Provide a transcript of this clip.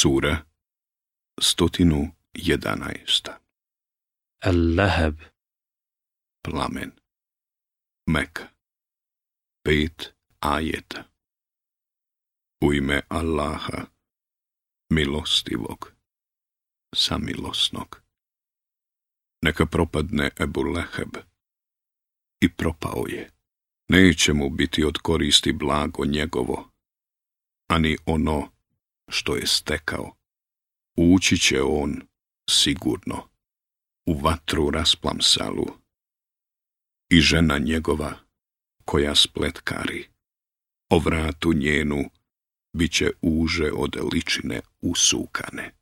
Sura 111 Al-Lahab Plamen mek, Pet ajeta U ime Allaha Milostivog Samilosnog Neka propadne Ebu Leheb I propao je Neće mu biti od koristi blago njegovo ani ono što je stekao. Ući će on sigurno u vatru rasplamsalu i žena njegova koja spletkari. O vratu njenu bit će uže od ličine usukane.